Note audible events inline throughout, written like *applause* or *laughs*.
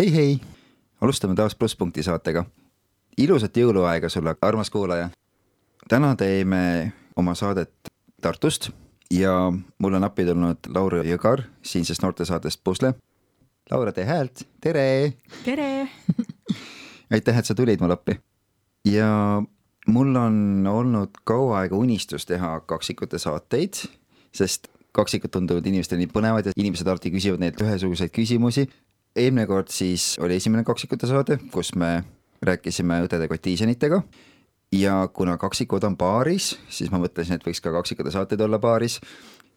hei, hei, alustame taas plusspunkti saatega. ilusat jõuluaega sulle, armas kuulaja. täna teeme oma saadet Tartust ja mul on appi tulnud Laura Jõgar siinsest noortesaatest Pusle. Laura, tee häält, tere! tere! *laughs* aitäh, et sa tulid mulle appi. ja mul on olnud kaua aega unistus teha kaksikute saateid, sest kaksikud tunduvad inimestele nii põnevad ja inimesed alati küsivad neilt ühesuguseid küsimusi. Eelmine kord siis oli esimene kaksikute saade, kus me rääkisime õdede kotiisenitega ja kuna kaksikud on paaris, siis ma mõtlesin, et võiks ka kaksikute saateid olla paaris,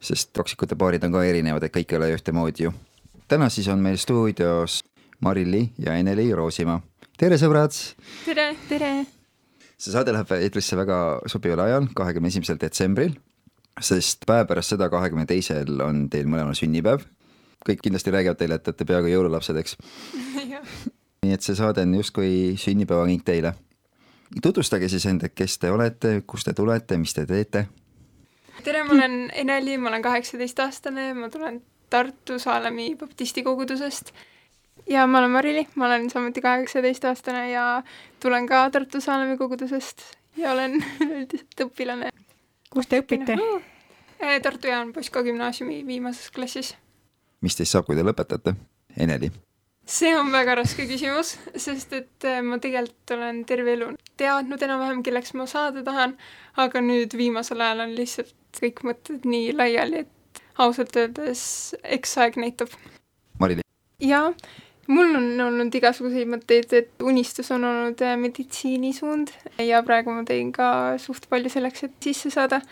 sest kaksikute paarid on ka erinevad, et kõik ei ole ühtemoodi ju. täna siis on meil stuudios Marilli ja Eneli Roosimaa. tere, sõbrad! tere! tere! see saade läheb eetrisse väga sobival ajal, kahekümne esimesel detsembril sest päev pärast seda, kahekümne teisel on teil mõlemal sünnipäev. Kõik kindlasti räägivad teile, et olete peaaegu jõululapsed, eks *laughs* nii et see saade on justkui sünnipäevakink teile. tutvustage siis enda, kes te olete, kust te tulete, mis te teete? tere, ma olen Eneli, ma olen kaheksateistaastane, ma tulen Tartu Saalemi baptisti kogudusest. ja ma olen Marili, ma olen samuti kaheksateistaastane ja tulen ka Tartu Saalemi kogudusest ja olen *laughs* üldiselt õpilane kus te õpite? Tartu Jaan Poska gümnaasiumi viimases klassis. Mis teist saab, kui te lõpetate, Eneli? see on väga raske küsimus, sest et äh, ma tegelikult olen terve elu teadnud enam-vähem, kelleks ma saada tahan, aga nüüd viimasel ajal on lihtsalt kõik mõtted nii laiali, et ausalt öeldes eks aeg näitab. Marili? jaa, mul on olnud igasuguseid mõtteid, et unistus on olnud äh, meditsiinisuund ja praegu ma teen ka suht palju selleks, et sisse saada.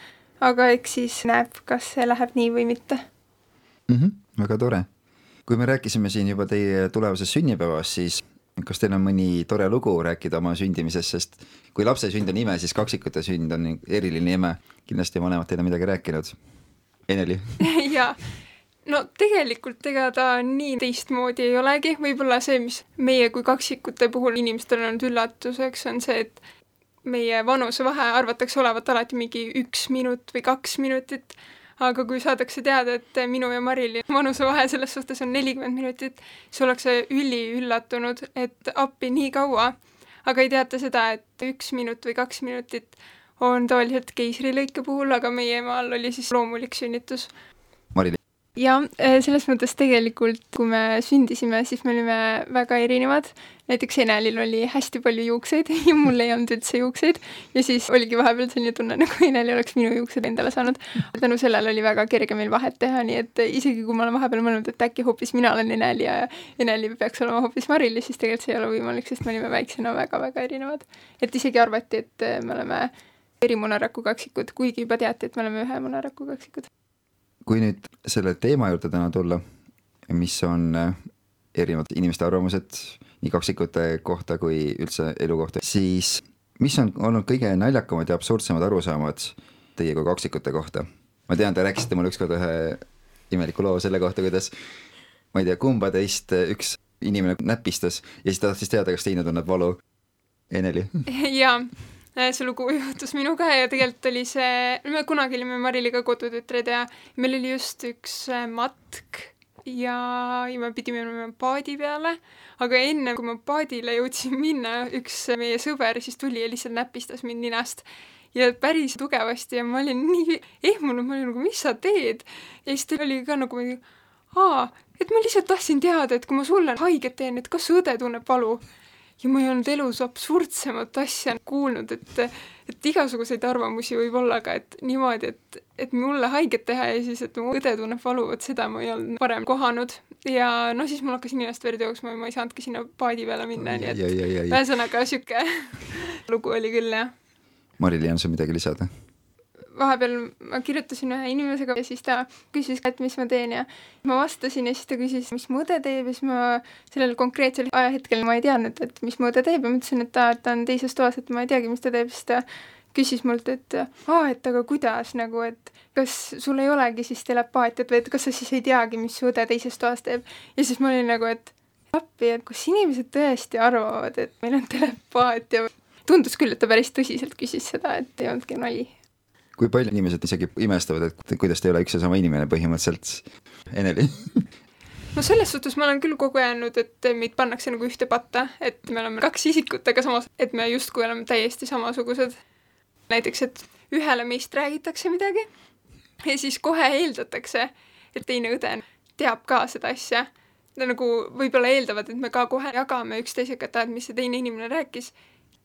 aga eks siis näeb, kas see läheb nii või mitte mm. -hmm, väga tore. kui me rääkisime siin juba teie tulevasest sünnipäevast, siis kas teil on mõni tore lugu rääkida oma sündimisest, sest kui lapse sünd on ime, siis kaksikute sünd on eriline ime. kindlasti vanemad teile midagi rääkinud. Eneli *laughs* jaa no tegelikult ega ta nii teistmoodi ei olegi, võib-olla see, mis meie kui kaksikute puhul inimestele on üllatuseks, on see, et meie vanusevahe arvatakse olevat alati mingi üks minut või kaks minutit, aga kui saadakse teada, et minu ja Marili vanusevahe selles suhtes on nelikümmend minutit, siis ollakse üliüllatunud, et appi nii kaua, aga ei teata seda, et üks minut või kaks minutit on tavaliselt keisrilõike puhul, aga meie emal oli siis loomulik sünnitus. Marili jah, äh, selles mõttes tegelikult, kui me sündisime, siis me olime väga erinevad. näiteks Enelil oli hästi palju juukseid *laughs* ja mul ei olnud üldse juukseid ja siis oligi vahepeal selline tunne, nagu Eneli oleks minu juuksed endale saanud. tänu sellele oli väga kerge meil vahet teha, nii et isegi kui ma olen vahepeal mõelnud, et äkki hoopis mina olen Eneli ja Eneli peaks olema hoopis Marili, siis tegelikult see ei ole võimalik, sest me olime väiksena väga-väga erinevad. et isegi arvati, et me oleme erimunaraku kaksikud, kuigi juba teati, et me oleme ühe munaraku kaksikud kui nüüd selle teema juurde täna tulla, mis on äh, erinevad inimeste arvamused nii kaksikute kohta kui üldse elu kohta, siis mis on olnud kõige naljakamad ja absurdsemad arusaamad teie kui kaksikute kohta? ma tean, te rääkisite mulle ükskord ühe imeliku loo selle kohta, kuidas ma ei tea, kumba teist üks inimene näpistas ja siis ta tahtis teada, kas teine tunneb valu. Eneli? *laughs* jaa see lugu *laughs* juhtus minuga ja tegelikult oli see, me kunagi olime Mariliga kodutütred ja meil oli just üks äh, matk ja, ja me pidime minema paadi peale, aga enne kui ma paadile jõudsin minna, üks meie sõber siis tuli ja lihtsalt näpistas mind ninast. Ja päris tugevasti ja ma olin nii ehmunud, ma olin nagu, mis sa teed? ja siis ta oli ka nagu, aa, et ma lihtsalt tahtsin teada, et kui ma sulle haiget teen, et kas su õde tunneb valu ja ma ei olnud elus absurdsemat asja kuulnud, et, et igasuguseid arvamusi võib olla, aga et niimoodi, et, et mulle haiget teha ja siis, et mu õde tunneb valu, vot seda ma ei olnud varem kohanud. ja no siis mul hakkas ninast verd jooksma ja ma ei saanudki sinna paadi peale minna, nii et ühesõnaga sihuke *laughs* lugu oli küll, jah. Marili, on sul midagi lisada? Vahepeal ma kirjutasin ühe inimesega ja siis ta küsis, et mis ma teen ja ma vastasin ja siis ta küsis, mis mu õde teeb ja siis ma sellel konkreetsel ajahetkel ma ei teadnud, et mis mu õde teeb ja ma ütlesin, et ta, ta on teises toas, et ma ei teagi, mis ta teeb, siis ta küsis mult, et aa, et aga kuidas nagu, et kas sul ei olegi siis telepaatiat või et kas sa siis ei teagi, mis su õde teises toas teeb. ja siis ma olin nagu, et appi, et kas inimesed tõesti arvavad, et meil on telepaatia. tundus küll, et ta päris tõsiselt küsis seda, et ei olnudki nali kui palju inimesed isegi imestavad, et kuidas te ei ole üks ja sama inimene põhimõtteliselt, Eneli *laughs* no selles suhtes ma olen küll kogenud, et meid pannakse nagu ühte patta, et me oleme kaks isikut, aga samas, et me justkui oleme täiesti samasugused. näiteks, et ühele meist räägitakse midagi ja siis kohe eeldatakse, et teine õde teab ka seda asja. Nad nagu võib-olla eeldavad, et me ka kohe jagame üksteisega, et mis see teine inimene rääkis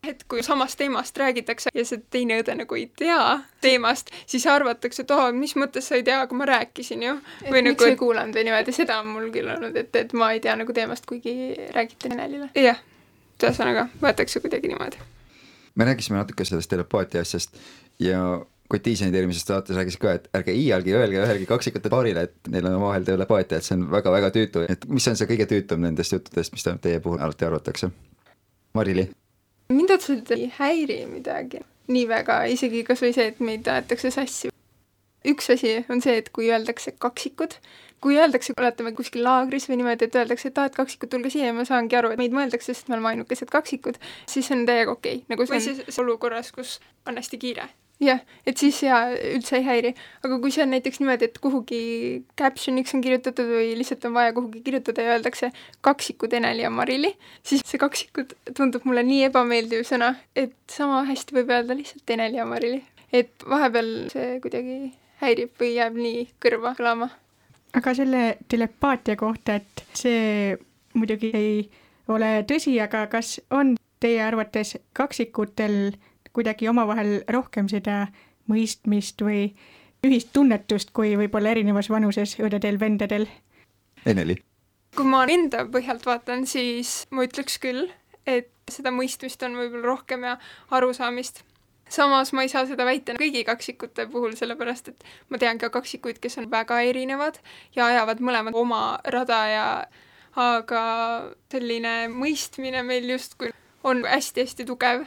et kui samast teemast räägitakse ja see teine õde nagu ei tea teemast, siis arvatakse, et aa, mis mõttes sa ei tea, aga ma rääkisin ju. või nagu, miks ei kuulanud või niimoodi, seda on mul küll olnud, et, et ma ei tea nagu teemast, kuigi räägiti Enelile. jah, ühesõnaga võetakse kuidagi niimoodi. me rääkisime natuke sellest telepaatia asjast ja Koit Tiiseni eelmises saates rääkis ka, et ärge iialgi öelge ühelgi kaksikute paarile, et neil on omavahel telepaatia, et see on väga-väga tüütu, et mis on see kõige tüütum nendest juttudest, mis teie puhul alati arvatakse? Marili mind otseselt ei häiri midagi nii väga, isegi kas või see, et meid aetakse sassi. üks asi on see, et kui öeldakse kaksikud, kui öeldakse, oletame kuskil laagris või niimoodi, et öeldakse, et aa, et kaksikud, tulge siia ja ma saangi aru, et meid mõeldakse, sest me oleme ainukesed kaksikud, siis see on täiega okei okay. nagu. või on... siis olukorras, kus on hästi kiire jah, et siis jaa, üldse ei häiri. aga kui see on näiteks niimoodi, et kuhugi caption'iks on kirjutatud või lihtsalt on vaja kuhugi kirjutada ja öeldakse kaksikud Eneli ja Marili, siis see kaksikud tundub mulle nii ebameeldiv sõna, et sama hästi võib öelda lihtsalt Eneli ja Marili. et vahepeal see kuidagi häirib või jääb nii kõrva kõlama. aga selle telepaatia kohta, et see muidugi ei ole tõsi, aga kas on teie arvates kaksikutel kuidagi omavahel rohkem seda mõistmist või ühist tunnetust, kui võib-olla erinevas vanuses õdedel-vendadel. Eneli? kui ma enda põhjalt vaatan, siis ma ütleks küll, et seda mõistmist on võib-olla rohkem ja arusaamist. samas ma ei saa seda väita kõigi kaksikute puhul, sellepärast et ma tean ka kaksikuid, kes on väga erinevad ja ajavad mõlemad oma rada ja aga selline mõistmine meil justkui on hästi-hästi tugev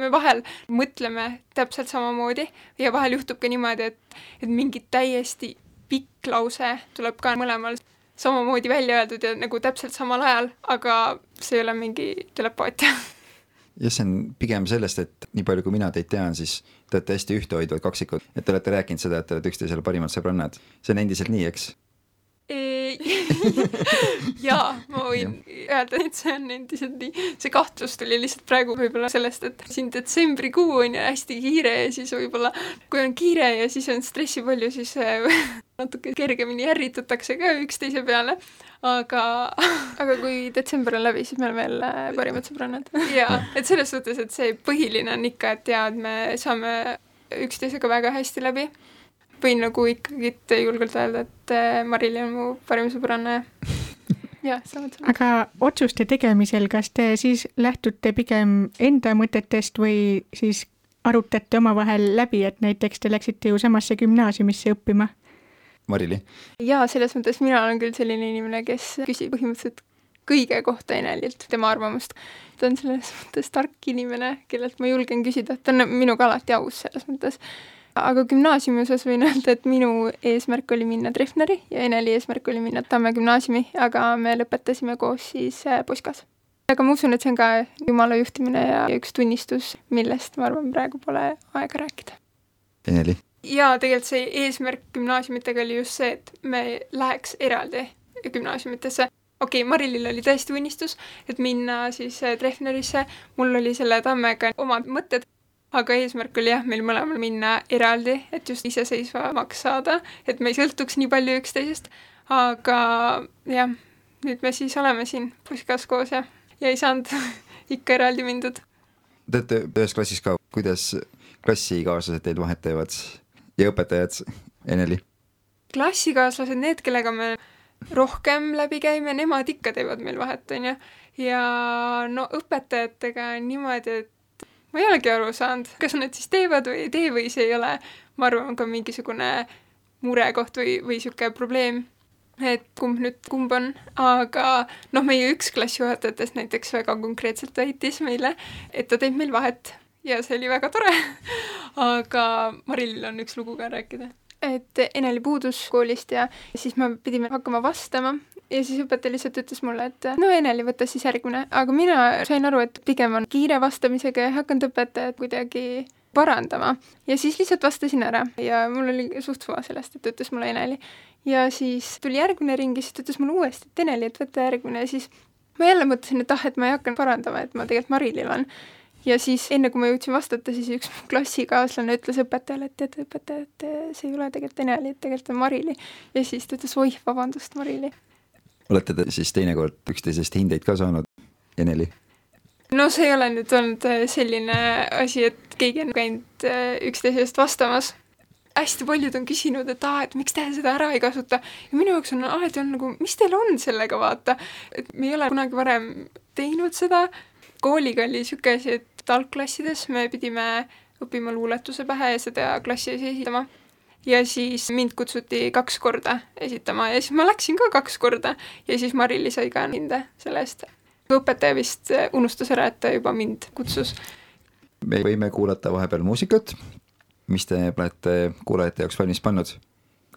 me vahel mõtleme täpselt samamoodi ja vahel juhtub ka niimoodi, et, et mingi täiesti pikk lause tuleb ka mõlemal samamoodi välja öeldud ja nagu täpselt samal ajal, aga see ei ole mingi telepaatia. jah, see on pigem sellest, et nii palju, kui mina teid tean, siis te olete hästi ühtehoidvad kaksikud, et te olete rääkinud seda, et te olete üksteisele parimad sõbrannad. see on endiselt nii, eks? *laughs* jaa, ma võin öelda, et see on endiselt nii. see kahtlus tuli lihtsalt praegu võib-olla sellest, et siin detsembrikuu on ju hästi kiire ja siis võib-olla kui on kiire ja siis on stressi palju, siis äh, *laughs* natuke kergemini ärritutakse ka üksteise peale, aga *laughs* aga kui detsember on läbi, siis me oleme jälle parimad sõbrannad. jaa, et selles suhtes, et see põhiline on ikka, et jaa, et me saame üksteisega väga hästi läbi võin nagu ikkagi julgelt öelda, et äh, Marili on mu parim sõbranna ja *laughs* jah, samad sõnad. aga otsuste tegemisel, kas te siis lähtute pigem enda mõtetest või siis arutate omavahel läbi, et näiteks te läksite ju samasse gümnaasiumisse õppima? Marili? jaa, selles mõttes mina olen küll selline inimene, kes küsib põhimõtteliselt kõige kohta Enelilt tema arvamust. ta on selles mõttes tark inimene, kellelt ma julgen küsida, ta on minuga alati aus selles mõttes aga gümnaasiumi osas võin öelda, et minu eesmärk oli minna Treffneri ja Eneli eesmärk oli minna Tamme gümnaasiumi, aga me lõpetasime koos siis äh, Poskas. aga ma usun, et see on ka jumala juhtimine ja üks tunnistus, millest ma arvan, praegu pole aega rääkida. Eneli? jaa, tegelikult see eesmärk gümnaasiumitega oli just see, et me läheks eraldi gümnaasiumitesse okei okay,, Marilil oli tõesti unistus, et minna siis äh, Treffnerisse, mul oli selle Tammega omad mõtted, aga eesmärk oli jah, meil mõlemal minna eraldi, et just iseseisvamaks saada, et me ei sõltuks nii palju üksteisest, aga jah, nüüd me siis oleme siin Puskas koos ja, ja ei saanud *laughs* ikka eraldi mindud. Te olete ühes klassis ka, kuidas klassikaaslased teil vahet teevad ja õpetajad, Eneli? klassikaaslased, need, kellega me rohkem läbi käime, nemad ikka teevad meil vahet, on ju. ja no õpetajatega on niimoodi, et ma ei olegi aru saanud, kas nad siis teevad või ei tee või see ei ole, ma arvan, ka mingisugune murekoht või, või niisugune probleem, et kumb nüüd kumb on, aga noh, meie üks klassijuhatajatest näiteks väga konkreetselt väitis meile, et ta teeb meil vahet. Ja see oli väga tore. *laughs* Aga Marilil on üks lugu ka rääkida. Et Eneli puudus koolist ja siis me pidime hakkama vastama ja siis õpetaja lihtsalt ütles mulle, et no Eneli, võta siis järgmine, aga mina sain aru, et pigem on kiire vastamisega ja ei hakanud õpetajat kuidagi parandama. ja siis lihtsalt vastasin ära ja mul oli suht suva sellest, et ütles mulle Eneli. ja siis tuli järgmine ring ja siis ta ütles mulle uuesti, et Eneli, et võta järgmine ja siis ma jälle mõtlesin, et ah, et ma ei hakka parandama, et ma tegelikult Marilil on. ja siis enne, kui ma jõudsin vastata, siis üks klassikaaslane ütles õpetajale, et tead, õpetaja, et see ei ole tegelikult Eneli, et tegelikult on Marili. ja siis ta ütles, oih, vabandust, Marili. Olete te siis teinekord üksteisest hindeid ka saanud, Eneli? no see ei ole nüüd olnud selline asi, et keegi on käinud äh, üksteise eest vastamas hästi paljud on küsinud, et aa, et miks te seda ära ei kasuta ja minu jaoks on alati olnud nagu, mis teil on sellega, vaata. et me ei ole kunagi varem teinud seda, kooliga oli niisugune asi, et algklassides me pidime õppima luuletuse pähe ja seda klassi ees esitama. Ja siis mind kutsuti kaks korda esitama ja siis ma läksin ka kaks korda ja siis Marili sai ka hinde selle eest. õpetaja vist unustas ära, et ta juba mind kutsus. me võime kuulata vahepeal muusikat mis te olete kuulajate jaoks valmis pannud?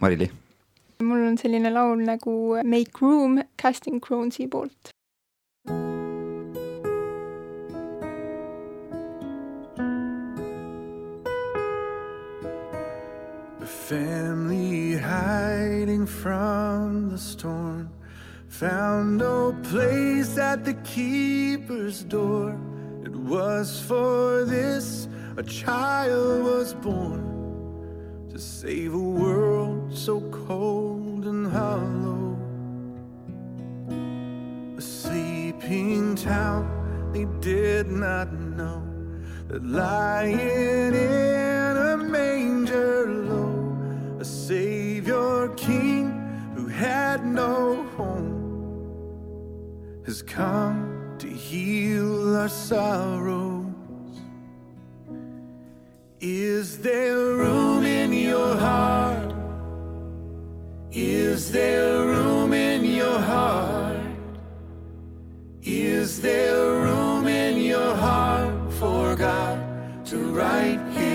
Marili? mul on selline laul nagu Make Room Casting Cronesi poolt. A family hiding from the storm found no place at the keeper's door. It was for this a child was born to save a world so cold and hollow. A sleeping town they did not know that lying in a manger a Savior King who had no home has come to heal our sorrows. Is there room in your heart? Is there room in your heart? Is there room in your heart for God to write his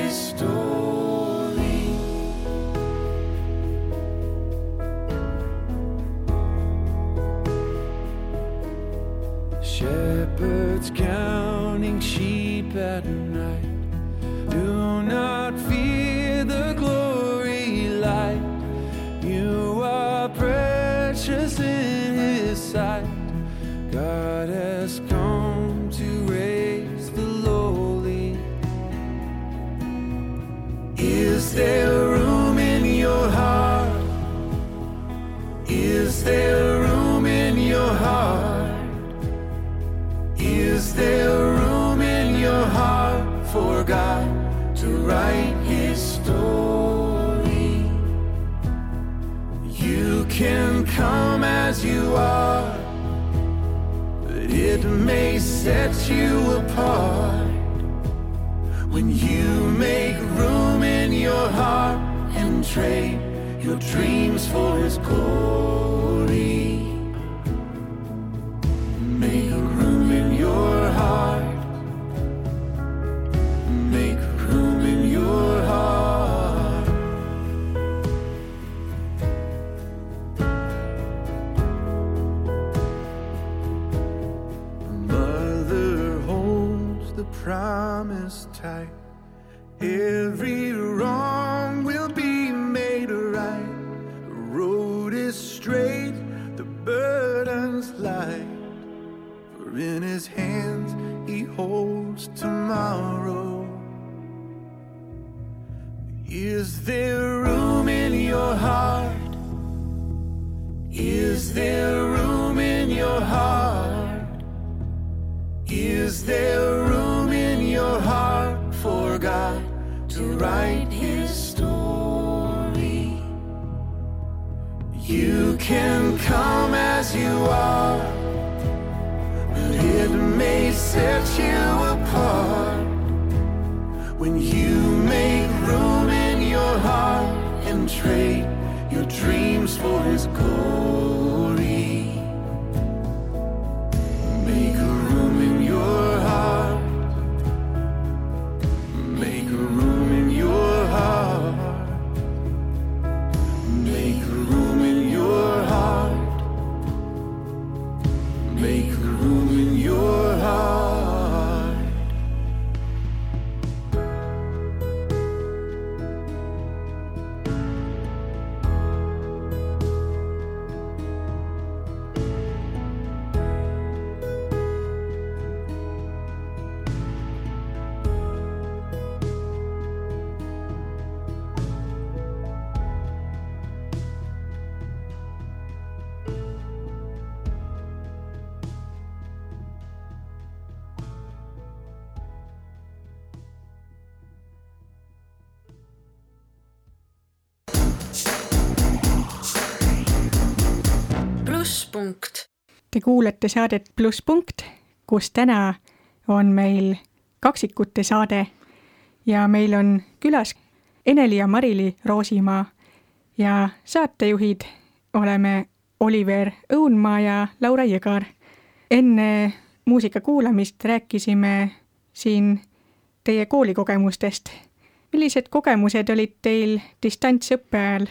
as you are, but it may set you apart when you make room in your heart and trade your dreams for his glory. Kuulate saadet Plusspunkt, kus täna on meil kaksikute saade ja meil on külas Eneli ja Marili Roosimaa ja saatejuhid oleme Oliver Õunmaa ja Laura Jõgar. enne muusika kuulamist rääkisime siin teie koolikogemustest. millised kogemused olid teil distantsõppe ajal?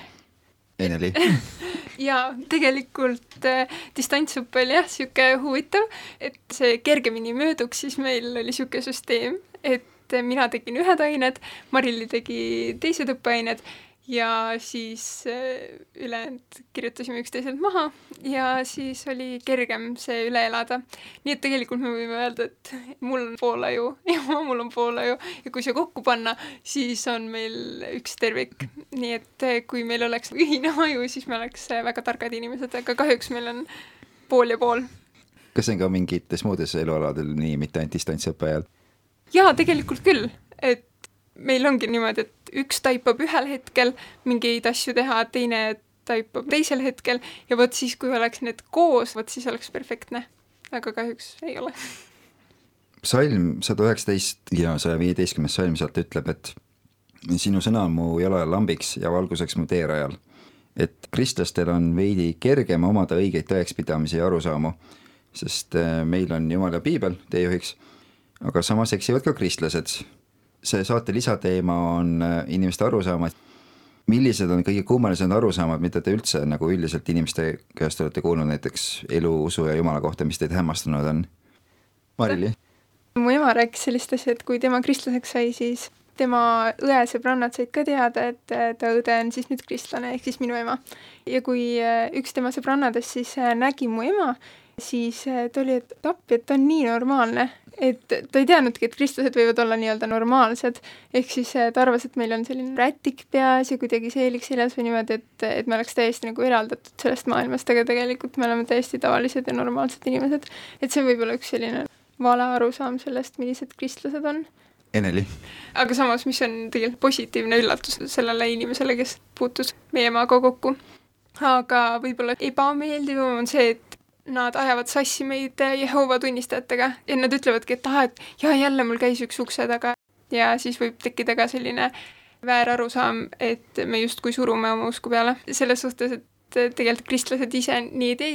Eneli *laughs* ja tegelikult äh, distantsõpe oli jah, niisugune huvitav, et see kergemini mööduks, siis meil oli niisugune süsteem, et mina tegin ühed ained, Marili tegi teised õppeained ja siis äh, ülejäänud kirjutasime üksteiselt maha ja siis oli kergem see üle elada. nii et tegelikult me võime öelda, et mul on pool aju *laughs* ja mul on pool aju ja kui see kokku panna, siis on meil üks tervik. nii et äh, kui meil oleks ühine aju, siis me oleks äh, väga targad inimesed, aga kahjuks meil on pool ja pool. kas see on ka mingites muudes elualadel nii, mitte ainult distantsõppe ajal? jaa, tegelikult küll, et meil ongi niimoodi, et üks taipab ühel hetkel mingeid asju teha, teine taipab teisel hetkel ja vot siis, kui oleks need koos, vot siis oleks perfektne. aga kahjuks ei ole. salm sada üheksateist ja saja viieteistkümnes salm sealt ütleb, et sinu sõna on mu jalajal lambiks ja valguseks mu teerajal. et kristlastel on veidi kergem omada õigeid tõekspidamisi ja arusaamu, sest äh, meil on Jumal ja piibel teejuhiks, aga samas eksivad ka kristlased see saate lisateema on äh, inimeste arusaamad. millised on kõige kummalisemad arusaamad, mida te üldse nagu üldiselt inimeste käest olete kuulnud näiteks elu, usu ja jumala kohta, mis teid hämmastanud on? Marili? mu ema rääkis sellist asja, et kui tema kristlaseks sai, siis tema õe sõbrannad said ka teada, et äh, ta õde on siis nüüd kristlane, ehk siis minu ema. ja kui äh, üks tema sõbrannadest siis nägi mu ema, siis ta oli, et appi, et ta on nii normaalne, et ta ei teadnudki, et kristlased võivad olla nii-öelda normaalsed, ehk siis ta arvas, et meil on selline rätik peas ja kuidagi seelik seljas või niimoodi, et, et me oleks täiesti nagu eraldatud sellest maailmast, aga tegelikult me oleme täiesti tavalised ja normaalsed inimesed. et see on võib-olla üks selline vale arusaam sellest, millised kristlased on. Eneli? aga samas, mis on tegelikult positiivne üllatus sellele inimesele, kes puutus meie emaga kokku. aga võib-olla ebameeldivam on see, et nad ajavad sassi meid Jehova tunnistajatega ja nad ütlevadki, et ah, et jaa, jälle mul käis üks ukse taga ja siis võib tekkida ka selline väärarusaam, et me justkui surume oma usku peale. selles suhtes, et tegelikult kristlased ise nii ei tee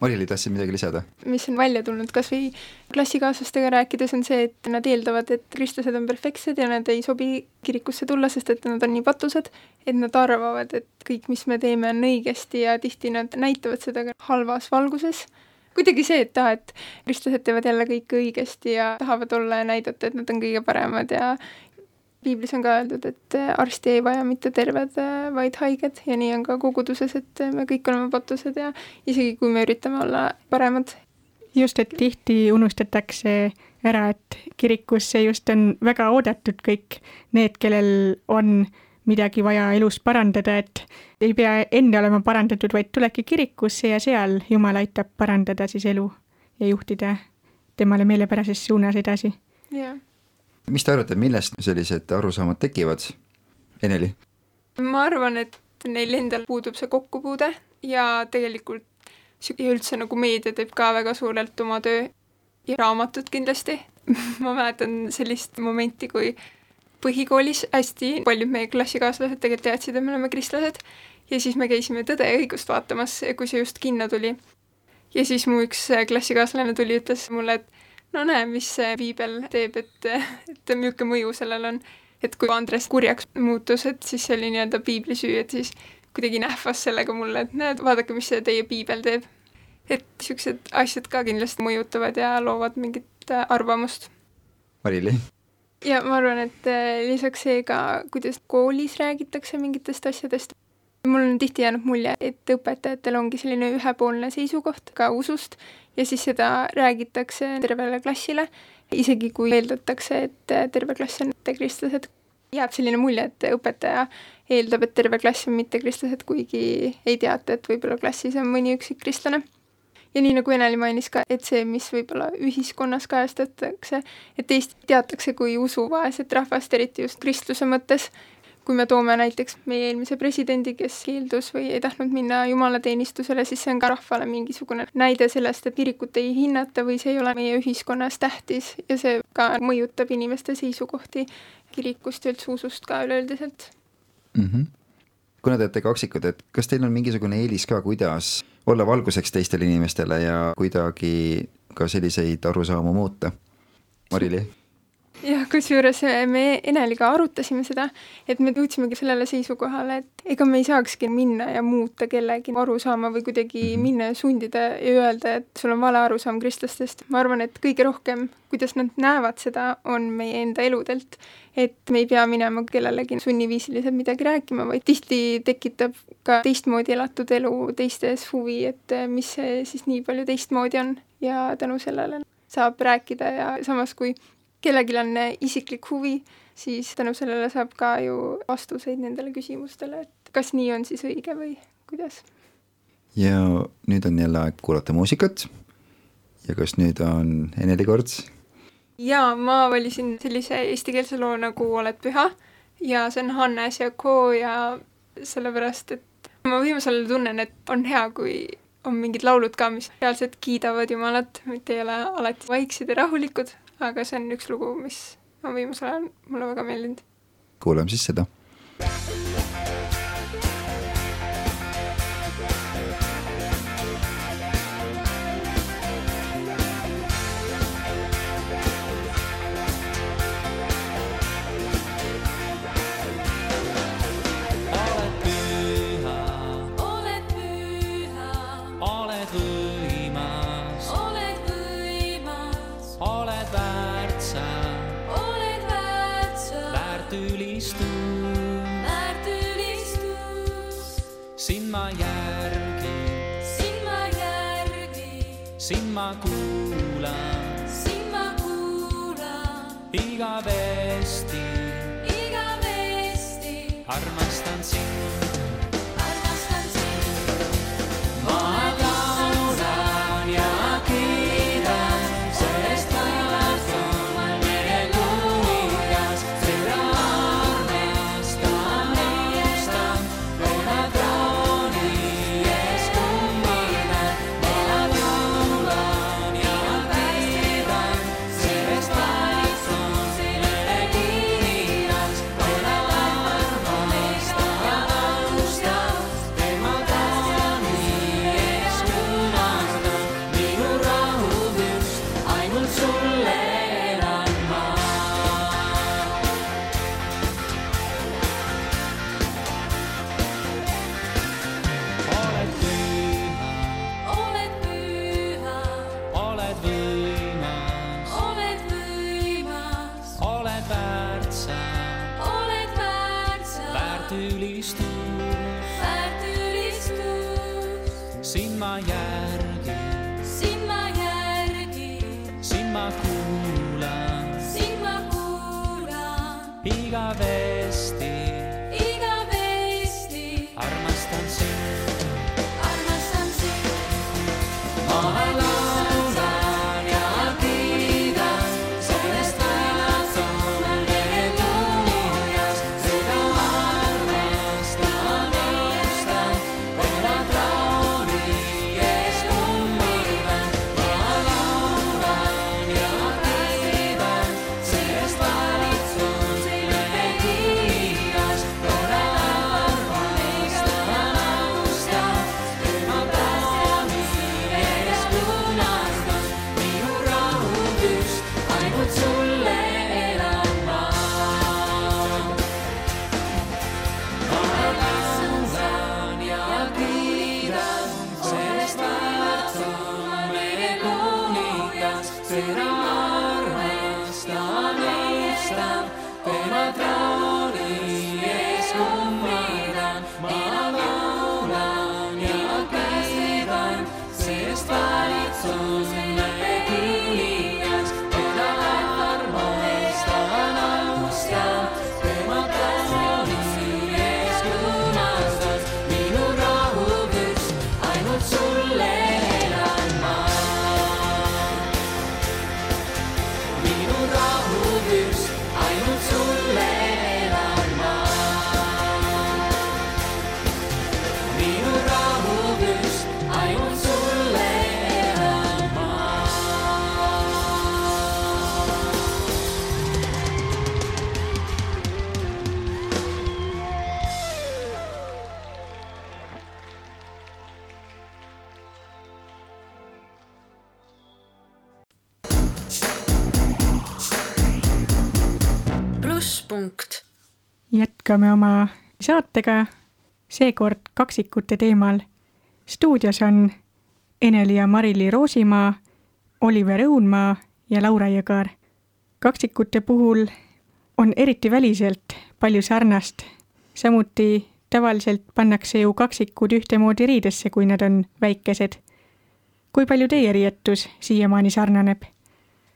Mari-Li, tahtsid midagi lisada? mis on välja tulnud kas või klassikaaslastega rääkides, on see, et nad eeldavad, et kristlased on perfektsed ja nad ei sobi kirikusse tulla, sest et nad on nii patused, et nad arvavad, et kõik, mis me teeme, on õigesti ja tihti nad näitavad seda ka halvas valguses. kuidagi see, et aa, et kristlased teevad jälle kõike õigesti ja tahavad olla ja näidata, et nad on kõige paremad ja piiblis on ka öeldud, et äh, arsti ei vaja mitte terved, äh, vaid haiged ja nii on ka koguduses, et äh, me kõik oleme patused ja isegi kui me üritame olla paremad. just, et tihti unustatakse ära, et kirikusse just on väga oodatud kõik need, kellel on midagi vaja elus parandada, et ei pea enne olema parandatud, vaid tulebki kirikusse ja seal Jumal aitab parandada siis elu ja juhtida temale meelepärases suunas edasi. jah mis te arvate, millest sellised arusaamad tekivad? Eneli? ma arvan, et neil endal puudub see kokkupuude ja tegelikult ja üldse nagu meedia teeb ka väga suurelt oma töö ja raamatud kindlasti *laughs* ma mäletan sellist momenti, kui põhikoolis hästi paljud meie klassikaaslased tegelikult teadsid, et me oleme kristlased ja siis me käisime Tõde ja õigust vaatamas, kui see just kinno tuli. ja siis mu üks klassikaaslane tuli, ütles mulle, et no näe, mis see piibel teeb, et, et milline mõju sellel on. et kui Andres kurjaks muutus, et siis see oli nii-öelda piibli süü, et siis kuidagi nähvas sellega mulle, et näed, vaadake, mis see teie piibel teeb. et niisugused asjad ka kindlasti mõjutavad ja loovad mingit äh, arvamust. Mari-Li? ja ma arvan, et äh, lisaks see ka, kuidas koolis räägitakse mingitest asjadest, mul on tihti jäänud mulje, et õpetajatel ongi selline ühepoolne seisukoht ka usust ja siis seda räägitakse tervele klassile, isegi kui eeldatakse, et terve klass on mittekristlased. jääb selline mulje, et õpetaja eeldab, et terve klass on mittekristlased, kuigi ei teata, et võib-olla klassis on mõni üksik kristlane. ja nii, nagu Eneli mainis ka, et see, mis võib-olla ühiskonnas kajastatakse, et Eestit teatakse kui usuvaeset rahvast, eriti just kristluse mõttes kui me toome näiteks meie eelmise presidendi, kes keeldus või ei tahtnud minna jumalateenistusele, siis see on ka rahvale mingisugune näide sellest, et kirikut ei hinnata või see ei ole meie ühiskonnas tähtis ja see ka mõjutab inimeste seisukohti kirikust ja üldse usust ka üleüldiselt mm. -hmm. kuna te olete kaksikud, et kas teil on mingisugune eelis ka, kuidas olla valguseks teistele inimestele ja kuidagi ka selliseid arusaamu muuta? Mari-Li? Jah, kusjuures me Eneliga arutasime seda, et me jõudsimegi sellele seisukohale, et ega me ei saakski minna ja muuta kellegi arusaama või kuidagi mm -hmm. minna ja sundida ja öelda, et sul on vale arusaam kristlastest. ma arvan, et kõige rohkem, kuidas nad näevad seda, on meie enda eludelt. et me ei pea minema kellelegi sunniviisiliselt midagi rääkima, vaid tihti tekitab ka teistmoodi elatud elu teistes huvi, et mis see siis nii palju teistmoodi on ja tänu sellele saab rääkida ja samas, kui kellelgi on isiklik huvi, siis tänu sellele saab ka ju vastuseid nendele küsimustele, et kas nii on siis õige või kuidas. ja nüüd on jälle aeg kuulata muusikat. ja kas nüüd on Eneli kord? jaa, ma valisin sellise eestikeelse loo nagu Oled püha ja see on Hannes ja Co ja sellepärast, et ma viimasel ajal tunnen, et on hea, kui on mingid laulud ka, mis reaalselt kiidavad Jumalat, mitte ei ole alati vaiksed ja rahulikud, aga see on üks lugu, mis on viimasel ajal mulle väga meeldinud. kuulame siis seda sind ma kuulan, sind ma kuulan. Igavesti, igavesti. Armastan sind. 비가 내 jätkame oma saatega, seekord kaksikute teemal. stuudios on Eneli ja Marili Roosimaa, Oliver Õunmaa ja Laura Jõgar. kaksikute puhul on eriti väliselt palju sarnast, samuti tavaliselt pannakse ju kaksikud ühtemoodi riidesse, kui nad on väikesed. kui palju teie riietus siiamaani sarnaneb?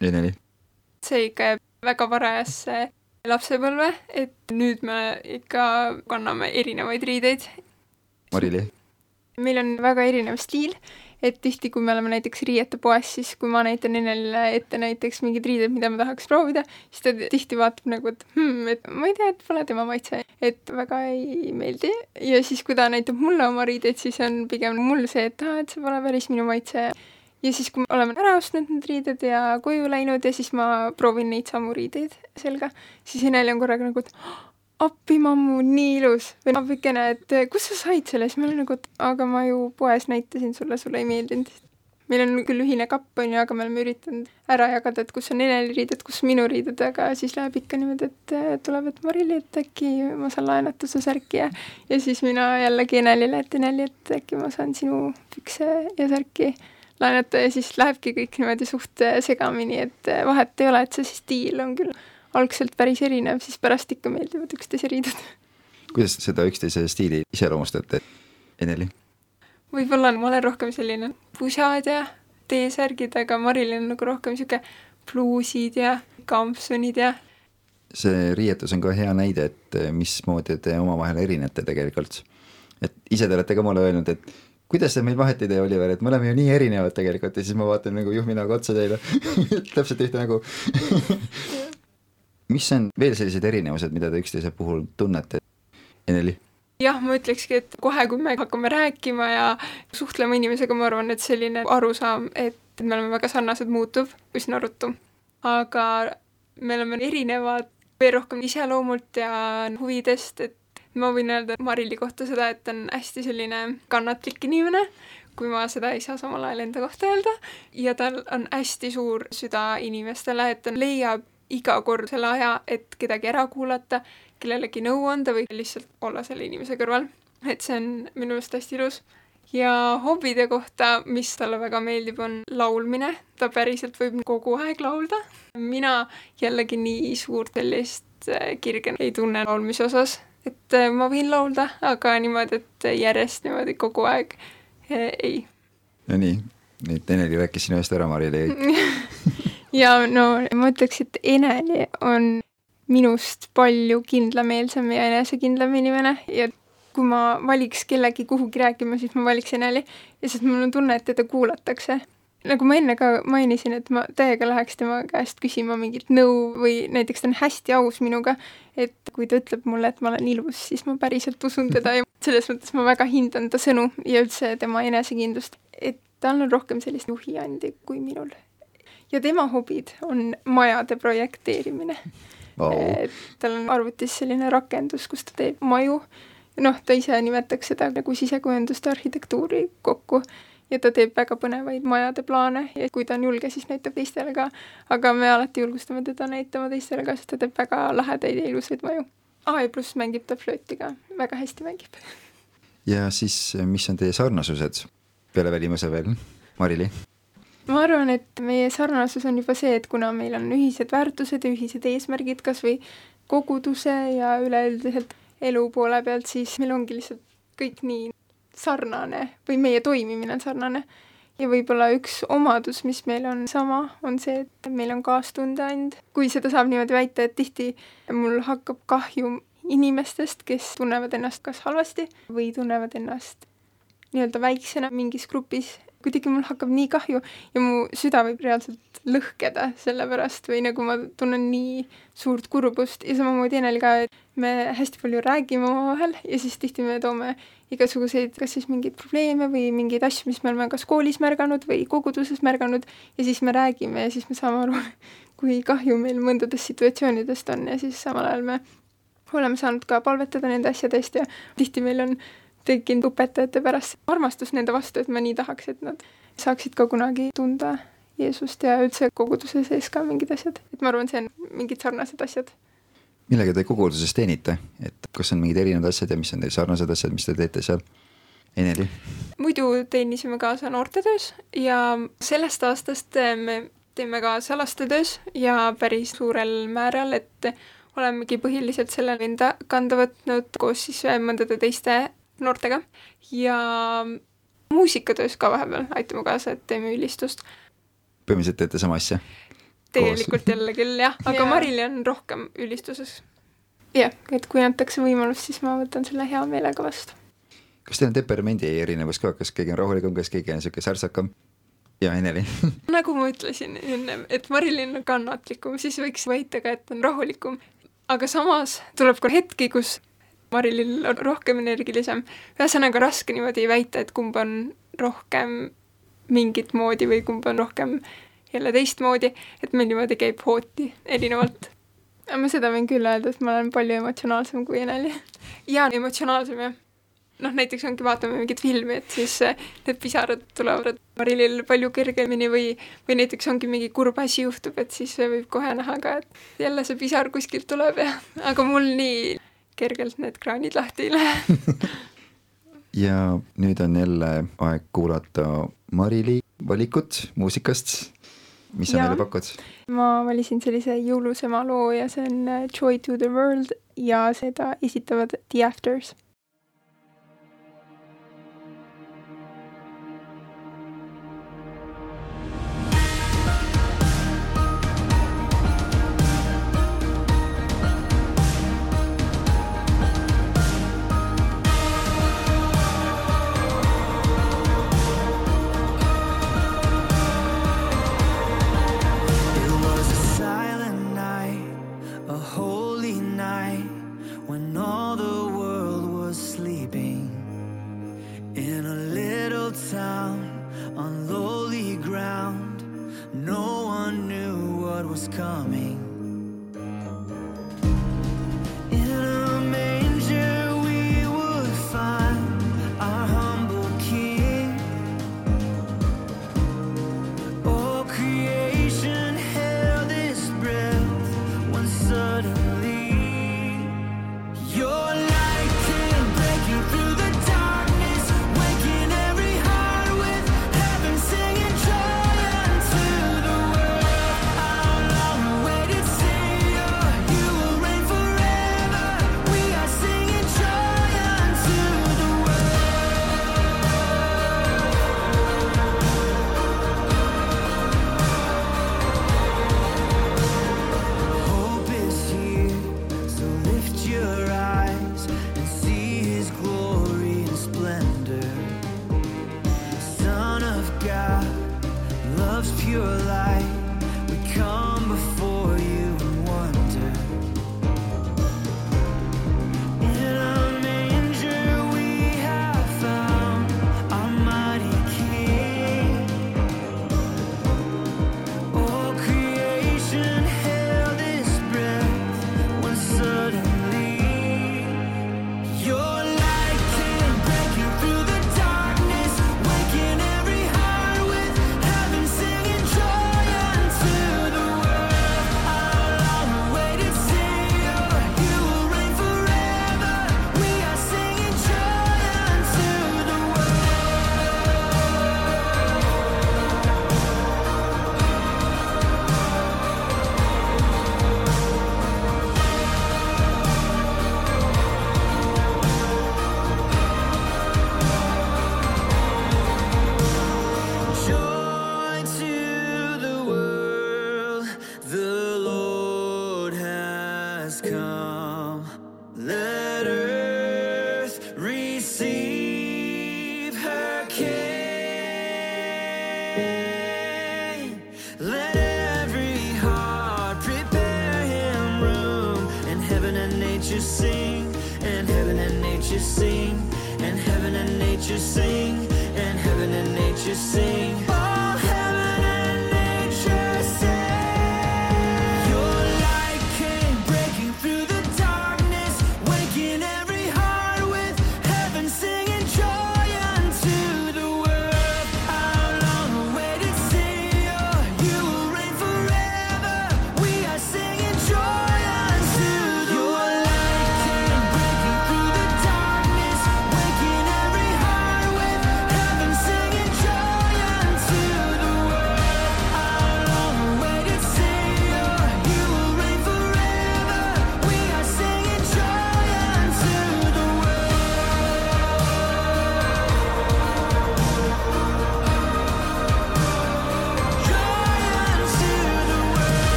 Eneli, see ikka jääb väga varajasse lapsepõlve, et nüüd me ikka kanname erinevaid riideid. Marili, meil on väga erinev stiil, et tihti, kui me oleme näiteks riietepoes, siis kui ma näitan Enelile ette näiteks mingeid riideid, mida ma tahaks proovida, siis ta tihti vaatab nagu, et hmm, et ma ei tea, et pole tema maitse, et väga ei meeldi. ja siis, kui ta näitab mulle oma riideid, siis on pigem mul see, et aa, et see pole päris minu maitse. Ja siis, kui me oleme ära ostnud need riided ja koju läinud ja siis ma proovin neid samu riideid selga, siis Eneli on korraga nagu, et appi, mammu, nii ilus. Või appikene, et kust sa said selle, siis ma olen nagu, et aga ma ju poes näitasin sulle, sulle ei meeldinud. meil on küll ühine kapp, on ju, aga me oleme üritanud ära jagada, et kus on Eneli riided, kus minu riided, aga siis läheb ikka niimoodi, et tuleb, et Marili, et äkki ma saan laenata su särki ja ja siis mina jällegi Enelile, et Eneli, et äkki ma saan sinu pükse ja särki laenata ja siis lähebki kõik niimoodi suht eh, segamini, et eh, vahet ei ole, et see stiil on küll algselt päris erinev, siis pärast ikka meeldivad üksteise riided. kuidas seda üksteise stiili iseloomustate, Eneli? võib-olla ma olen rohkem selline pusad ja T-särgid, aga Marilyn on nagu rohkem sihuke pluusid ja kampsunid ja see riietus on ka hea näide, et eh, mismoodi te omavahel erinete tegelikult. et ise te olete ka mulle öelnud, et kuidas see meil vahet ei tee, Oliver, et me oleme ju nii erinevad tegelikult ja siis ma vaatan nagu juhminaga otsa teile *laughs* täpselt ühte nägu *laughs* mis on veel sellised erinevused, mida te üksteise puhul tunnete? Eneli? jah, ma ütlekski, et kohe, kui me hakkame rääkima ja suhtlema inimesega, ma arvan, et selline arusaam, et me oleme väga sarnased, muutub üsna ruttu. aga me oleme erinevad veel rohkem iseloomult ja huvidest, et ma võin öelda Marili kohta seda, et ta on hästi selline kannatlik inimene, kui ma seda ei saa samal ajal enda kohta öelda, ja tal on hästi suur süda inimestele, et ta leiab iga kord selle aja, et kedagi ära kuulata, kellelegi nõu anda või lihtsalt olla selle inimese kõrval. et see on minu meelest hästi ilus. ja hobide kohta, mis talle väga meeldib, on laulmine. ta päriselt võib kogu aeg laulda. mina jällegi nii suurt sellist äh, kirge ei tunne laulmise osas, et äh, ma võin laulda, aga niimoodi, et järjest niimoodi kogu aeg äh, ei. no nii, nüüd Eneli rääkis sinu eest ära, Mari-Lee *laughs* ja no ma ütleks, et Eneli on minust palju kindlameelsem ja enesekindlam inimene ja kui ma valiks kellegi kuhugi rääkima, siis ma valiks Eneli ja sest mul on tunne, et teda kuulatakse. Nagu ma enne ka mainisin, et ma täiega läheks tema käest küsima mingit nõu või näiteks ta on hästi aus minuga, et kui ta ütleb mulle, et ma olen ilus, siis ma päriselt usun teda ja *laughs* selles mõttes ma väga hindan ta sõnu ja üldse tema enesekindlust, et tal on rohkem sellist juhiandi kui minul. Ja tema hobid on majade projekteerimine. Oh.. tal on arvutis selline rakendus, kus ta teeb maju, noh, ta ise nimetaks seda nagu sisekujundust arhitektuuri kokku ja ta teeb väga põnevaid majade plaane ja kui ta on julge, siis näitab teistele ka. aga me alati julgustame teda näitama teistele ka, sest ta teeb väga lahedaid ja ilusaid maju. aa, ja pluss mängib ta flööti ka, väga hästi mängib. *laughs* ja siis, mis on teie sarnasused peale välimuse veel, Mari-Li? ma arvan, et meie sarnasus on juba see, et kuna meil on ühised väärtused ja ühised eesmärgid kas või koguduse ja üleüldiselt elu poole pealt, siis meil ongi lihtsalt kõik nii sarnane või meie toimimine on sarnane. ja võib-olla üks omadus, mis meil on sama, on see, et meil on kaastundeand. kui seda saab niimoodi väita, et tihti mul hakkab kahju inimestest, kes tunnevad ennast kas halvasti või tunnevad ennast nii-öelda väiksena mingis grupis kuidagi mul hakkab nii kahju ja mu süda võib reaalselt lõhkeda selle pärast või nagu ma tunnen nii suurt kurbust. Ja samamoodi Enel ka, et me hästi palju räägime omavahel ja siis tihti me toome igasuguseid, kas siis mingeid probleeme või mingeid asju, mis me oleme kas koolis märganud või koguduses märganud ja siis me räägime ja siis me saame aru, *laughs* kui kahju meil mõndadest situatsioonidest on. Ja siis samal ajal me oleme saanud ka palvetada nende asjade eest ja tihti meil on tekkinud õpetajate pärast armastus nende vastu, et ma nii tahaks, et nad saaksid ka kunagi tunda Jeesust ja üldse koguduse sees ka mingid asjad, et ma arvan, see on mingid sarnased asjad. millega te koguduses teenite, et kas on mingid erinevad asjad ja mis on teil sarnased asjad, mis te teete seal? Eneli? muidu teenisime kaasa noortetöös ja sellest aastast me teeme kaasa lastetöös ja päris suurel määral, et olemegi põhiliselt selle enda kanda võtnud koos siis mõndade teiste noortega ja muusikatöös ka vahepeal aitame kaasa, et teeme ülistust. põhimõtteliselt teete sama asja? tegelikult jälle küll jah, aga Jaa. Marili on rohkem ülistuses. jah, et kui antakse võimalus, siis ma võtan selle hea meelega vastu. kas teil on temperamendi erinevus ka, kas keegi on rahulikum, kas keegi on niisugune särtsakam? ja Eneli *laughs* nagu ma ütlesin ennem, et Marilyn on kannatlikum, siis võiks väita ka, et on rahulikum. aga samas tuleb ka hetki, kus Marilyn on rohkem energilisem. ühesõnaga raske niimoodi väita, et kumb on rohkem mingit moodi või kumb on rohkem jälle teistmoodi, et meil niimoodi käib hooti erinevalt. ma seda võin küll öelda, et ma olen palju emotsionaalsem kui Eneli. ja emotsionaalsem jah. noh, näiteks ongi, vaatame mingit filmi, et siis eh, need pisarad tulevad Marilil palju kergemini või, või näiteks ongi mingi kurb asi juhtub, et siis võib kohe näha ka, et jälle see pisar kuskilt tuleb ja, aga mul nii kergelt need kraanid lahti ei lähe. *laughs* ja nüüd on jälle aeg kuulata Marili valikut muusikast. mis sa meile pakud? ma valisin sellise jõulusema loo ja see on äh, Joy to the World ja seda esitavad The Afters.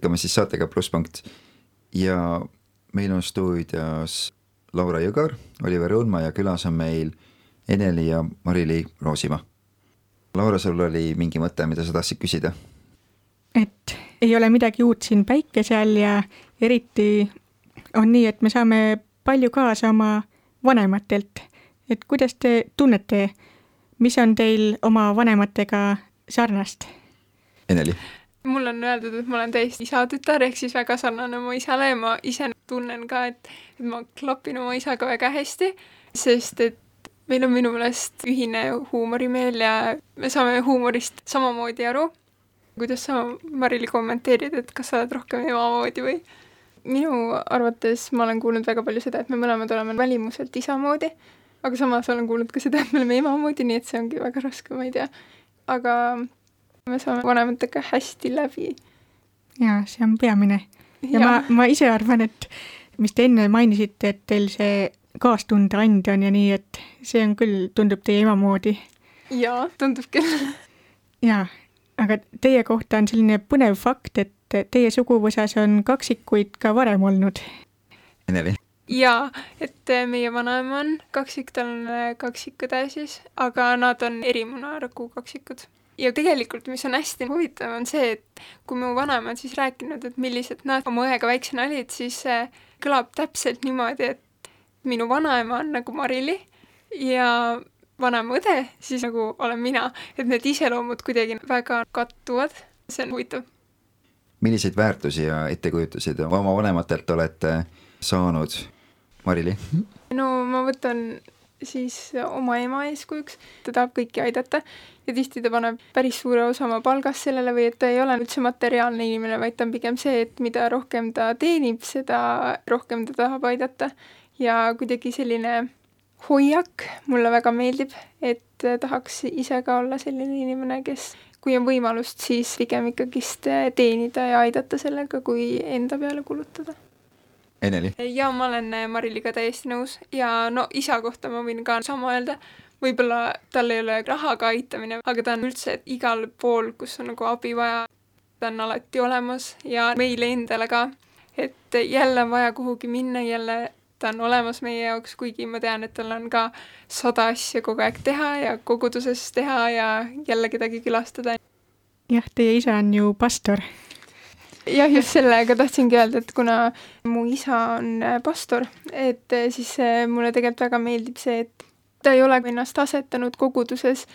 Jätkame siis saatega Plusspunkt ja meil on stuudios Laura Jõgar, Oliver Õunmaa ja külas on meil Eneli ja Mari-Li Roosimaa. Laura, sul oli mingi mõte, mida sa tahtsid küsida? et ei ole midagi uut siin päikese all ja eriti on nii, et me saame palju kaasa oma vanematelt. et kuidas te tunnete, mis on teil oma vanematega sarnast? Eneli? Mul on öeldud, et ma olen täiesti isa-tütar, ehk siis väga sarnane oma isale ja ma ise tunnen ka, et, et ma klapin oma isaga väga hästi, sest et meil on minu meelest ühine huumorimeel ja me saame huumorist samamoodi aru. kuidas sa, Marili, kommenteerid, et kas sa oled rohkem ema moodi või? minu arvates ma olen kuulnud väga palju seda, et me mõlemad oleme välimuselt isa moodi, aga samas olen kuulnud ka seda, et me oleme ema moodi, nii et see ongi väga raske, ma ei tea. aga me saame vanematega hästi läbi. jaa, see on peamine. ja, ja ma, ma ise arvan, et mis te enne mainisite, et teil see kaastunde andja on ja nii, et see on küll, tundub teie ema moodi. jaa, tundub küll. jaa, aga teie kohta on selline põnev fakt, et teie suguvõsas on kaksikuid ka varem olnud. Eneli? jaa, et meie vanaema on kaksik, tal on kaksikõde siis, aga nad on erimunaraku kaksikud ja tegelikult, mis on hästi huvitav, on see, et kui mu vanaema on siis rääkinud, et millised nad oma õega väiksena olid, siis see kõlab täpselt niimoodi, et minu vanaema on nagu Marili ja vanaema õde siis nagu olen mina, et need iseloomud kuidagi väga kattuvad, see on huvitav. milliseid väärtusi ja ettekujutusi te oma vanematelt olete saanud, Marili? no ma võtan siis oma ema eeskujuks, ta tahab kõiki aidata ja tihti ta paneb päris suure osa oma palgast sellele või et ta ei ole üldse materiaalne inimene, vaid ta on pigem see, et mida rohkem ta teenib, seda rohkem ta tahab aidata. Ja kuidagi selline hoiak mulle väga meeldib, et tahaks ise ka olla selline inimene, kes kui on võimalust, siis pigem ikkagist teenida ja aidata sellega, kui enda peale kulutada Eneli? jaa, ma olen äh, Mariliga täiesti nõus ja no isa kohta ma võin ka sama öelda, võib-olla tal ei ole rahaga aitamine, aga ta on üldse igal pool, kus on nagu abi vaja, ta on alati olemas ja meile endale ka, et jälle on vaja kuhugi minna, jälle ta on olemas meie jaoks, kuigi ma tean, et tal on ka sada asja kogu aeg teha ja koguduses teha ja jälle kedagi külastada. jah, teie isa on ju pastor jah, just sellega tahtsingi öelda, et kuna mu isa on äh, pastor, et äh, siis äh, mulle tegelikult väga meeldib see, et ta ei ole ennast asetanud koguduses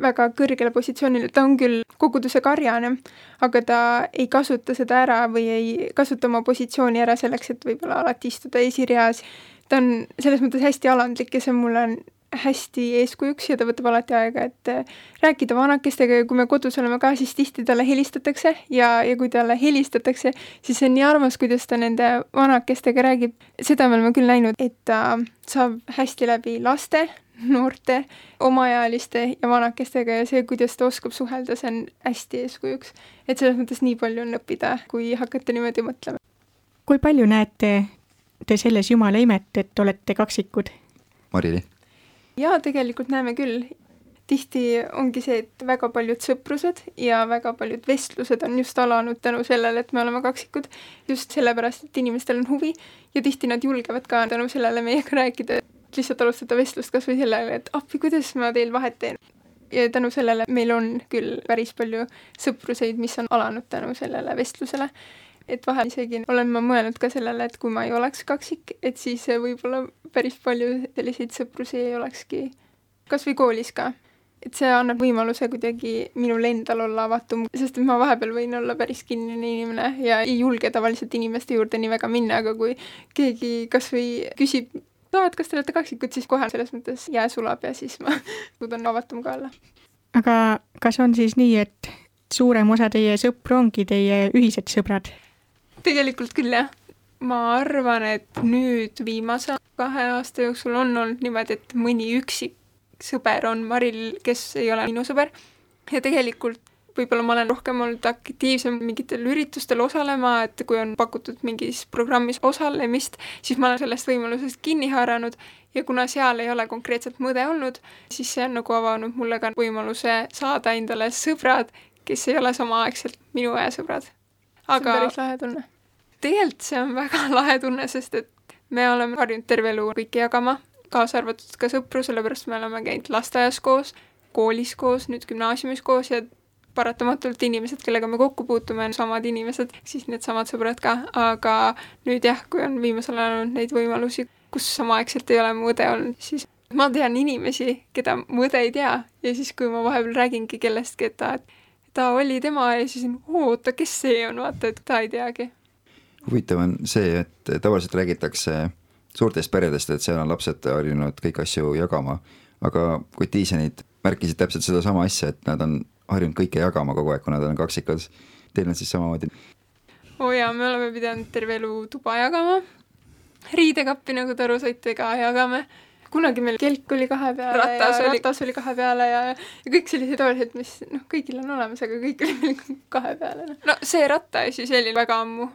väga kõrgele positsioonile, ta on küll koguduse karjane, aga ta ei kasuta seda ära või ei kasuta oma positsiooni ära selleks, et võib-olla alati istuda esireas. ta on selles mõttes hästi alandlik ja see mulle on hästi eeskujuks ja ta võtab alati aega, et äh, rääkida vanakestega ja kui me kodus oleme ka, siis tihti talle helistatakse ja, ja kui talle helistatakse, siis see on nii armas, kuidas ta nende vanakestega räägib. seda me oleme küll näinud, et ta saab hästi läbi laste, noorte, omaealiste ja vanakestega ja see, kuidas ta oskab suhelda, see on hästi eeskujuks. et selles mõttes nii palju on õppida, kui hakata niimoodi mõtlema. kui palju näete te selles Jumala imet, et olete kaksikud? Marili jaa, tegelikult näeme küll. tihti ongi see, et väga paljud sõprused ja väga paljud vestlused on just alanud tänu sellele, et me oleme kaksikud, just sellepärast, et inimestel on huvi ja tihti nad julgevad ka tänu sellele meiega rääkida, lihtsalt alustada vestlust kas või sellele, et appi, kuidas ma teil vahet teen. ja tänu sellele meil on küll päris palju sõpruseid, mis on alanud tänu sellele vestlusele et vahel isegi olen ma mõelnud ka sellele, et kui ma ei oleks kaksik, et siis võib-olla päris palju selliseid sõprusi ei olekski, kas või koolis ka. et see annab võimaluse kuidagi minul endal olla avatum, sest et ma vahepeal võin olla päris kinnine inimene ja ei julge tavaliselt inimeste juurde nii väga minna, aga kui keegi kas või küsib, aa, et kas te olete kaksikud, siis kohe selles mõttes jää sulab ja siis ma *laughs* suudan avatum ka olla. aga kas on siis nii, et suurem osa teie sõpru ongi teie ühised sõbrad? Tegelikult küll, jah. ma arvan, et nüüd viimase kahe aasta jooksul on olnud niimoodi, et mõni üksik sõber on Maril, kes ei ole minu sõber. Ja tegelikult võib-olla ma olen rohkem olnud aktiivsem mingitel üritustel osalema, et kui on pakutud mingis programmis osalemist, siis ma olen sellest võimalusest kinni haaranud. Ja kuna seal ei ole konkreetselt mõde olnud, siis see on nagu avanud mulle ka võimaluse saada endale sõbrad, kes ei ole samaaegselt minu aja sõbrad see on aga päris lahe tunne. tegelikult see on väga *laughs* lahe tunne, sest et me oleme harjunud terve elu kõike jagama, kaasa arvatud ka sõpru, sellepärast me oleme käinud lasteaias koos, koolis koos, nüüd gümnaasiumis koos ja paratamatult inimesed, kellega me kokku puutume, on samad inimesed, siis needsamad sõbrad ka, aga nüüd jah, kui on viimasel ajal olnud neid võimalusi, kus samaaegselt ei ole mu õde olnud, siis ma tean inimesi, keda mu õde ei tea ja siis, kui ma vahepeal räägingi kellestki, et ta, ta oli tema ja siis oota, kes see on, vaata, et ta ei teagi huvitav on see, et tavaliselt räägitakse suurtest peredest, et seal on lapsed harjunud kõiki asju jagama, aga kui diisenid märkisid täpselt sedasama asja, et nad on harjunud kõike jagama kogu aeg, kui nad on kaksikud, teil on siis samamoodi. oo oh jaa, me oleme pidanud terve elu tuba jagama, riidekappi, nagu te aru saite, ka jagame. Kunagi meil kelk oli kahe peale Ratas ja oli- ratas oli kahe peale ja, ja kõik sellised asjad, mis noh, kõigil on olemas, aga kõik oli meil *laughs* kahe peale, noh. no see rattaasi, see oli väga ammu,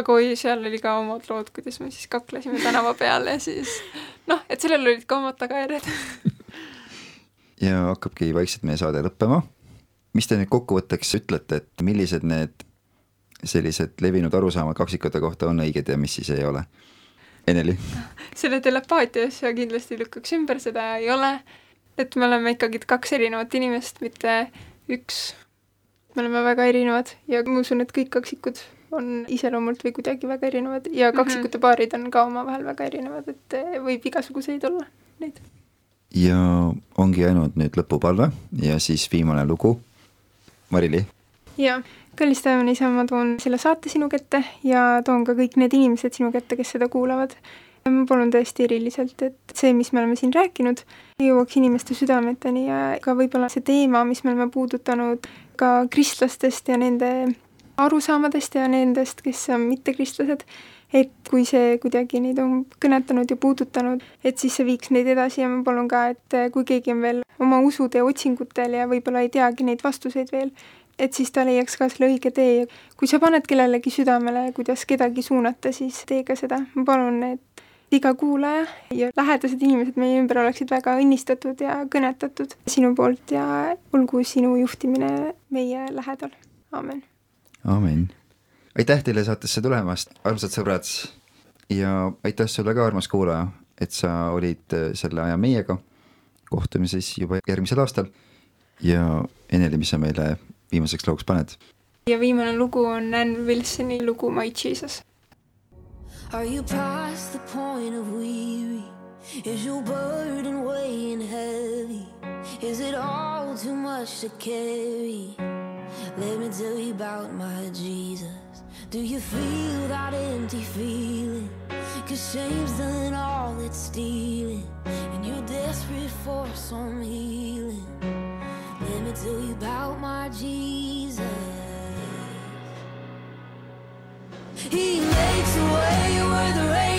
aga oi, seal oli ka omad lood, kuidas me siis kaklesime tänava peal ja siis noh, et sellel olid ka omad tagajärjed. *laughs* ja hakkabki vaikselt meie saade lõppema. mis te nüüd kokkuvõtteks ütlete, et millised need sellised levinud arusaamad kaksikute kohta on õiged ja mis siis ei ole? Eneli, selle telepaatia asja kindlasti lükkaks ümber, seda ei ole. et me oleme ikkagi kaks erinevat inimest, mitte üks. me oleme väga erinevad ja ma usun, et kõik kaksikud on iseloomult või kuidagi väga erinevad ja kaksikute paarid on ka omavahel väga erinevad, et eh, võib igasuguseid olla neid. ja ongi jäänud nüüd lõpupalve ja siis viimane lugu. Marili, ja kallis taevaniisa, ma toon selle saate sinu kätte ja toon ka kõik need inimesed sinu kätte, kes seda kuulavad. ma palun tõesti eriliselt, et see, mis me oleme siin rääkinud, jõuaks inimeste südameteni ja ka võib-olla see teema, mis me oleme puudutanud ka kristlastest ja nende arusaamadest ja nendest, kes on mittekristlased, et kui see kuidagi neid on kõnetanud ja puudutanud, et siis see viiks neid edasi ja ma palun ka, et kui keegi on veel oma usutee otsingutel ja võib-olla ei teagi neid vastuseid veel, et siis ta leiaks ka selle õige tee kui sa paned kellelegi südamele, kuidas kedagi suunata, siis tee ka seda. ma palun, et iga kuulaja ja lähedased inimesed meie ümber oleksid väga õnnistatud ja kõnetatud sinu poolt ja olgu sinu juhtimine meie lähedal. aamen. amin. aitäh teile saatesse tulemast, armsad sõbrad ja aitäh sulle ka, armas kuulaja, et sa olid äh, selle aja meiega. kohtume siis juba järgmisel aastal ja Eneli, mis sa meile viimaseks looks paned? ja viimane lugu on Ann Wilsoni lugu My Jesus. Are you past the point of weary? Is your burden weighing heavy? Is it all too much to carry? Let me tell you about my Jesus. Do you feel that empty feeling? Cause shame's done all it's stealing, and you're desperate for some healing. Let me tell you about my Jesus. He makes a way where there ain't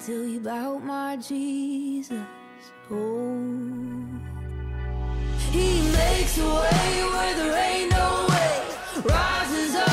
tell you about my Jesus. Oh, he makes a way where there ain't no way. Rise